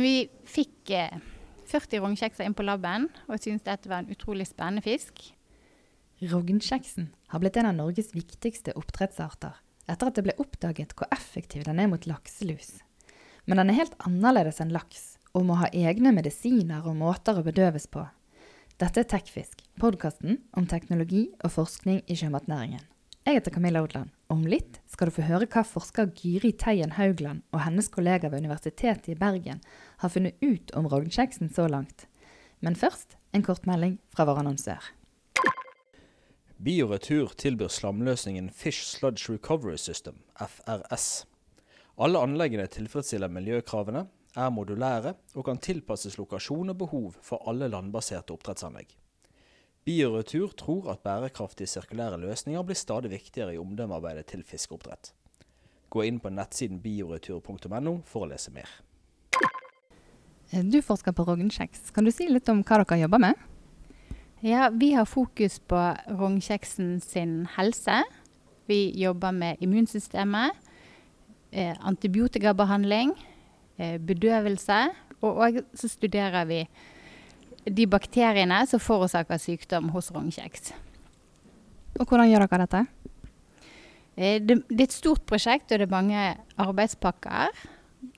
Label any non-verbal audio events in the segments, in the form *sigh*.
Men vi fikk eh, 40 rognkjekser inn på laben, og syntes dette var en utrolig spennende fisk. Rognkjeksen har blitt en av Norges viktigste oppdrettsarter, etter at det ble oppdaget hvor effektiv den er mot lakselus. Men den er helt annerledes enn laks, og må ha egne medisiner og måter å bedøves på. Dette er Tekfisk, podkasten om teknologi og forskning i sjømatnæringen. Jeg heter Camilla Odland. Om litt skal du få høre hva forsker Gyri Teien Haugland og hennes kollega ved Universitetet i Bergen har funnet ut om rognkjeksen så langt. Men først en kort melding fra vår annonsør. Bioretur tilbyr slamløsningen Fish Sludge Recovery System, FRS. Alle anleggene tilfredsstiller miljøkravene, er modulære og kan tilpasses lokasjon og behov for alle landbaserte oppdrettsanlegg. Bioretur tror at bærekraftige sirkulære løsninger blir stadig viktigere i omdømmearbeidet til fiskeoppdrett. Gå inn på nettsiden bioretur.no for å lese mer. Du forsker på rognkjeks. Kan du si litt om hva dere jobber med? Ja, Vi har fokus på rognkjeksen sin helse. Vi jobber med immunsystemet, eh, antibiotikabehandling, eh, bedøvelse. Og, og så studerer vi de bakteriene som forårsaker sykdom hos rognkjeks. Og hvordan gjør dere dette? Eh, det, det er et stort prosjekt, og det er mange arbeidspakker.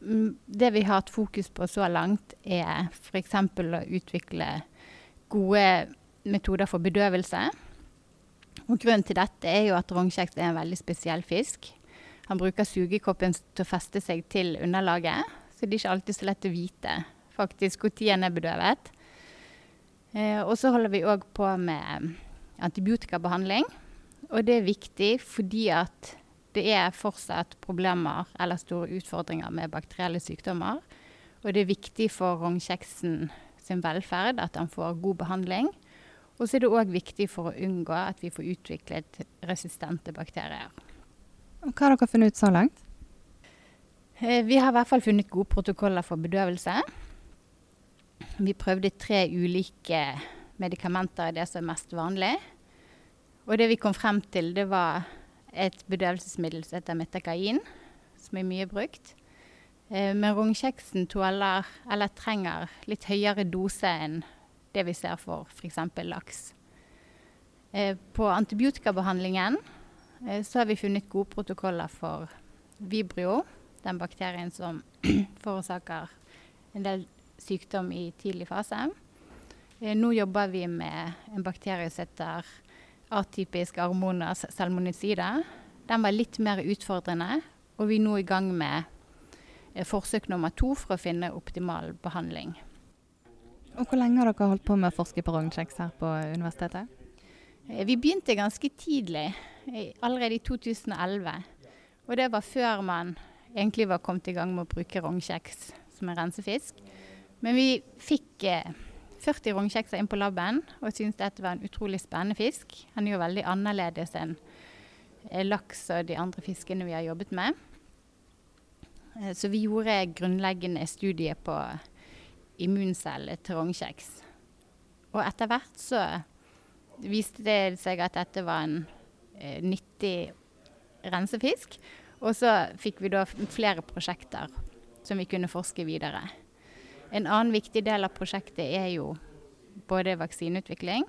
Mm, Det vi har hatt fokus på så langt, er f.eks. å utvikle gode metoder for bedøvelse. Og grunnen til dette er jo at rognkjeks er en veldig spesiell fisk. Han bruker sugekoppen til å feste seg til underlaget, så det er ikke alltid så lett å vite faktisk når han er bedøvet. Eh, og så holder vi òg på med antibiotikabehandling. Og det er viktig fordi at det er fortsatt problemer eller store utfordringer med bakterielle sykdommer. Og det er viktig for rognkjeksen sin velferd at han får god behandling. Og så er det òg viktig for å unngå at vi får utviklet resistente bakterier. Og hva har dere funnet ut så langt? Eh, Vi har i hvert fall funnet gode protokoller for bedøvelse. Vi prøvde tre ulike medikamenter, i det som er mest vanlig. Og det vi kom frem til, det var et bedøvelsesmiddel som heter metakain, som er mye brukt. Eh, Men rognkjeksen tåler, eller trenger, litt høyere dose enn det vi ser for f.eks. laks. Eh, På antibiotikabehandlingen eh, så har vi funnet gode protokoller for vibrio, den bakterien som *clears throat* forårsaker en del sykdom i tidlig fase. Eh, Nå jobber vi med en bakterie som heter atypisk armonas salmonicida. Den var litt mer utfordrende, og vi er nå i gang med eh, forsøk nummer to for å finne optimal behandling. Og hvor lenge har dere holdt på med å forske på rognkjeks her på universitetet? Eh, Vi begynte ganske tidlig, allerede i 2011. Og det var før man egentlig var kommet i gang med å bruke rognkjeks som en rensefisk. Men vi fikk eh, 40 rognkjekser inn på laben, og syntes dette var en utrolig spennende fisk. Han er jo veldig annerledes enn eh, laks og de andre fiskene vi har jobbet med. Eh, Så vi gjorde grunnleggende studier på immunceller til rognkjeks. Og etter hvert så viste det seg at dette var en eh, nyttig rensefisk. Og så fikk vi da flere prosjekter som vi kunne forske videre. En annen viktig del av prosjektet er jo både vaksineutvikling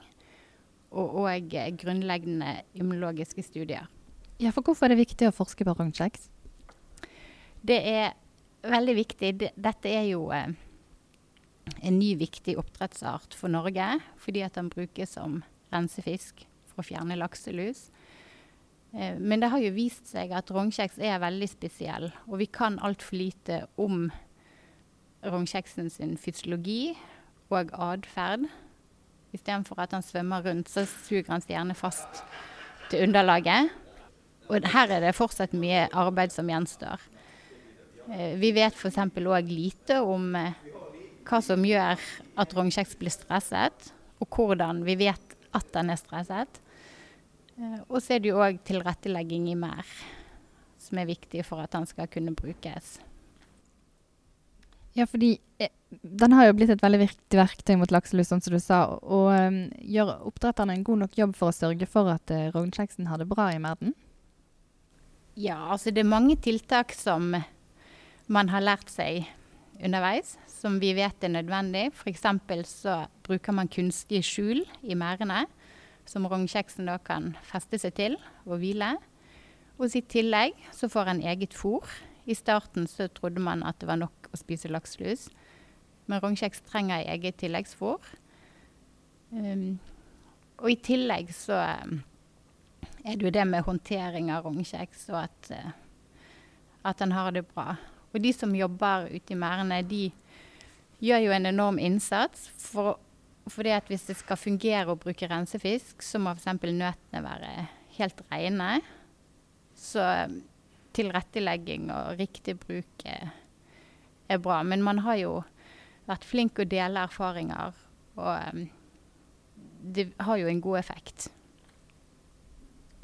og, og eh, grunnleggende immunologiske studier. Ja, for hvorfor er det viktig å forske på rognkjeks? Det er veldig viktig. Dette er jo eh, en ny viktig oppdrettsart for Norge, fordi at den brukes som rensefisk for å fjerne lakselus. Eh, Men det har jo vist seg at rognkjeks er veldig spesiell, og vi kan altfor lite om rognkjeksen sin fysiologi og atferd. Istedenfor at han svømmer rundt, så suger han seg gjerne fast til underlaget. Og her er det fortsatt mye arbeid som gjenstår. Eh, Vi vet f.eks. òg lite om eh, hva som gjør at rognkjeks blir stresset, og hvordan vi vet at den er stresset. Eh, Og så er det jo òg tilrettelegging i mer som er viktig for at den skal kunne brukes. Ja, fordi eh, den har jo blitt et veldig viktig verktøy mot lakselus, sånn som du sa. Og um, gjør oppdretterne en god nok jobb for å sørge for at uh, rognkjeksen har det bra i merden? Ja, altså det er mange tiltak som man har lært seg underveis som vi vet er nødvendig. F.eks. så bruker man kunstige skjul i merdene, som rognkjeksen da kan feste seg til og hvile. Og i tillegg så får en eget fôr. I starten så trodde man at det var nok å spise lakselus, men rognkjeks trenger eget tilleggsfôr. Um, og i tillegg så um, er det jo det med håndtering av rognkjeks, og at, uh, at en har det bra. Og de som jobber ute i merdene, de gjør jo en enorm innsats. For, for det at hvis det skal fungere å bruke rensefisk, så må f.eks. nøtene være helt rene. Så tilrettelegging og riktig bruk er, er, bra. Men man har jo vært flink å dele erfaringer, og um, det har jo en god effekt.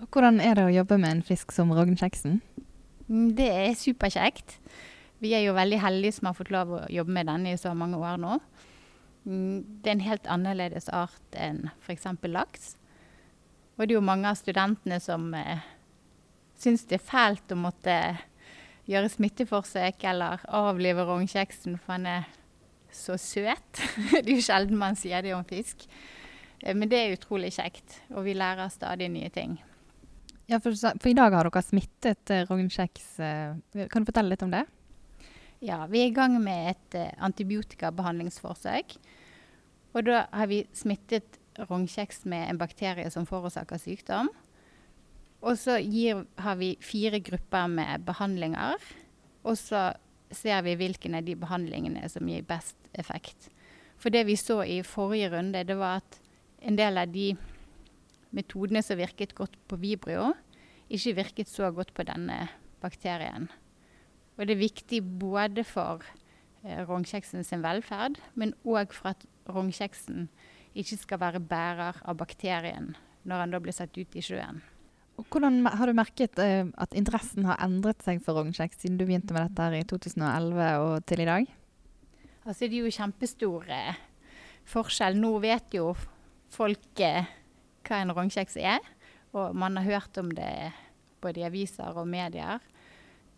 Hvordan er det å jobbe med en fisk som rognkjeksen? Mm, det er superkjekt. Vi er jo veldig heldige som har fått lov å jobbe med denne i så mange år nå. Mm, det er en helt annerledes art enn f.eks. laks. Og det er jo mange av studentene som eh, syns det er fælt å måtte gjøre smitteforsøk eller avlive rognkjeksen, for han er så søt. *laughs* det er jo sjelden man sier det om fisk. Eh, men det er utrolig kjekt, og vi lærer stadig nye ting. Ja, for, for i dag har dere smittet uh, rognkjeks. Uh, kan du fortelle litt om det? Ja, vi er i gang med et antibiotikabehandlingsforsøk. Og da har vi smittet rognkjeks med en bakterie som forårsaker sykdom. Og så gir, har vi fire grupper med behandlinger. Og så ser vi hvilken av de behandlingene som gir best effekt. For det vi så i forrige runde, det var at en del av de metodene som virket godt på vibrio, ikke virket så godt på denne bakterien. Og det er viktig både for eh, rognkjeksen sin velferd, men òg for at rognkjeksen ikke skal være bærer av bakterien når den da blir satt ut i sjøen. Og hvordan Har du merket eh, at interessen har endret seg for rognkjeks siden du begynte med dette her i 2011 og til i dag? Altså, det er jo kjempestor eh, forskjell. Nå vet jo folk eh, hva en rognkjeks er, og man har hørt om det både i aviser og medier.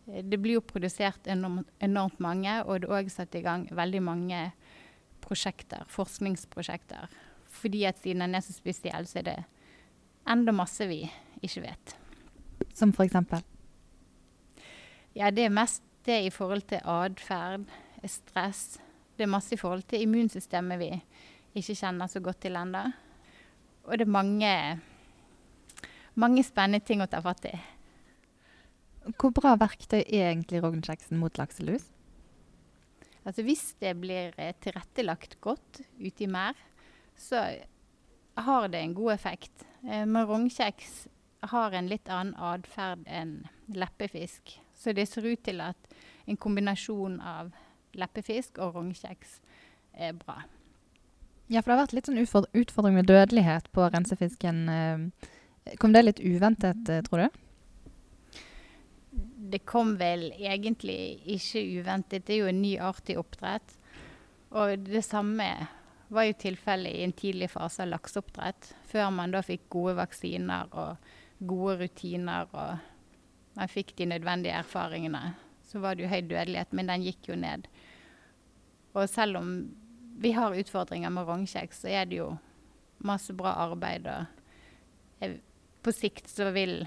Eh, det blir jo produsert enormt, enormt mange, og det er òg satt i gang veldig mange prosjekter, forskningsprosjekter. Fordi at siden den er så spesiell, så er det enda masse vi ikke vet. Som for eksempel? Ja, det er mest det i forhold til atferd, stress. Det er masse i forhold til immunsystemet vi ikke kjenner så godt til ennå. Og det er mange, mange spennende ting å ta fatt i. Hvor bra verktøy er egentlig rognkjeksen mot lakselus? Altså Hvis det blir eh, tilrettelagt godt ute i mer, så har det en god effekt. Med men rognkjeks har en litt annen atferd enn leppefisk. Så det ser ut til at en kombinasjon av leppefisk og rognkjeks er bra. Ja, for det har vært litt sånn utfordring med dødelighet på rensefisken. Eh, kom det litt uventet, eh, tror du? Det kom vel egentlig ikke uventet. Det er jo en ny art i oppdrett. Og det samme var jo tilfellet i en tidlig fase av lakseoppdrett. Før man da fikk gode vaksiner og gode rutiner og man fikk de nødvendige erfaringene. Så var det jo høy dødelighet, men den gikk jo ned. Og selv om vi har utfordringer med rognkjeks, så er det jo masse bra arbeid. Og på sikt så vil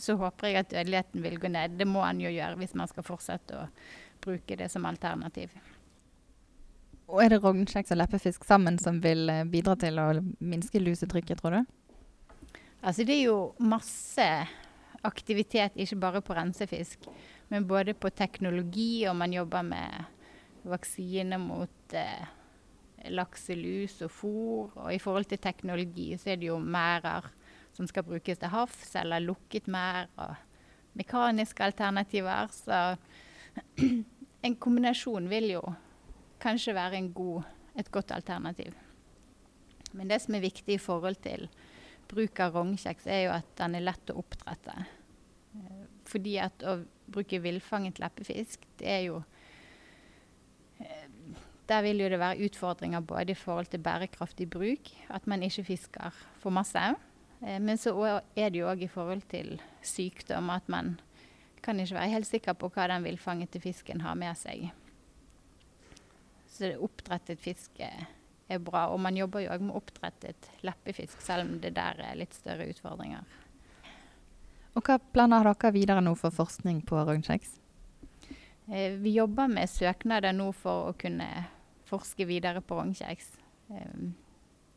så håper jeg at dødeligheten vil gå ned. Det må en jo gjøre hvis man skal fortsette å bruke det som alternativ. Og Er det rognkjeks og leppefisk sammen som vil eh, bidra til å minske lusetrykket, tror du? Altså det er jo masse aktivitet, ikke bare på rensefisk, men både på teknologi, og man jobber med vaksine mot eh, lakselus og fôr. Og i forhold til teknologi så er det jo merder som skal brukes til havs, eller lukket mer, og mekaniske alternativer. Så *clears throat* en kombinasjon vil jo kanskje være god, et godt alternativ. Men det som er viktig i forhold til bruk av rognkjeks, er jo at den er lett å oppdrette. Eh, fordi at å bruke villfanget leppefisk, det er jo der vil jo det være utfordringer både i forhold til bærekraftig bruk, at man ikke fisker for masse. Eh, men så er det jo òg i forhold til sykdom at man kan ikke være helt sikker på hva den villfangete fisken har med seg. Så oppdrettet fisk er, bra. Og man jobber jo òg med oppdrettet leppefisk, selv om det der er litt større utfordringer. Og hva planer har dere videre nå for forskning på rognkjeks? Eh, vi jobber med søknader nå for å kunne forske videre på rognkjeks. Eh,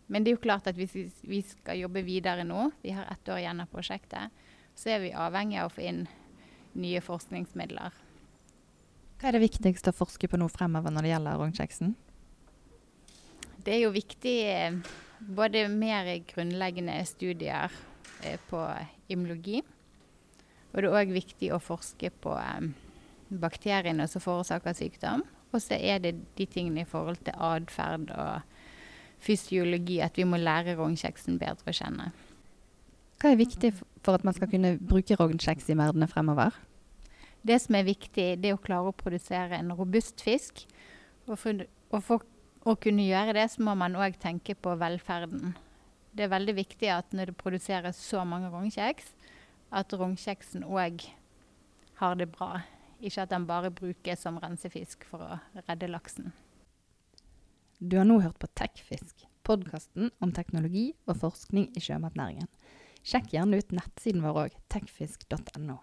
men det er jo klart at hvis vi skal jobbe videre nå, vi har ett år igjen av prosjektet, så er vi avhengig av å få inn nye forskningsmidler. Hva er det viktigste å forske på nå fremover når det gjelder rognkjeksen? Det er jo viktig eh, både mer grunnleggende studier eh, på immunologi. Og det er òg viktig å forske på eh, bakteriene som forårsaker sykdom. Og så er det de tingene i forhold til atferd og fysiologi at vi må lære rognkjeksen bedre å kjenne. Hva er viktig for at man skal kunne bruke rognkjeks i merdene fremover? Det som er viktig, det er å klare å produsere en robust fisk. Og for, og for å kunne gjøre det, så må man òg tenke på velferden. Det er veldig viktig at når det produseres så mange rognkjeks, at rognkjeksen òg har det bra. Ikke at den bare brukes som rensefisk for å redde laksen. Du har nå hørt på TechFisk, podkasten om teknologi og forskning i sjømatnæringen. Sjekk gjerne ut nettsiden vår òg, techfisk.no.